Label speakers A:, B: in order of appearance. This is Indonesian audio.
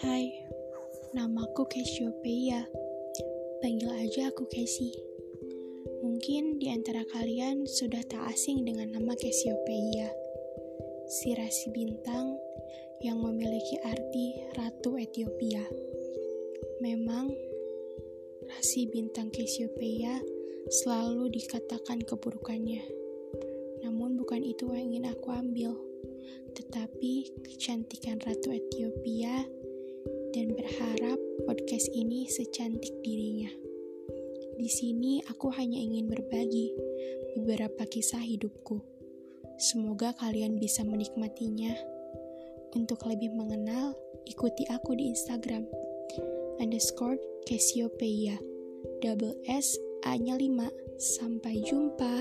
A: Hai, namaku Cassiopeia. Panggil aja aku Casey. Mungkin di antara kalian sudah tak asing dengan nama Cassiopeia. Si rasi bintang yang memiliki arti Ratu Ethiopia. Memang, rasi bintang Cassiopeia selalu dikatakan keburukannya. Namun bukan itu yang ingin aku ambil tetapi kecantikan Ratu Ethiopia dan berharap podcast ini secantik dirinya. Di sini aku hanya ingin berbagi beberapa kisah hidupku. Semoga kalian bisa menikmatinya. Untuk lebih mengenal, ikuti aku di Instagram underscore Cassiopeia double S A nya 5 Sampai jumpa.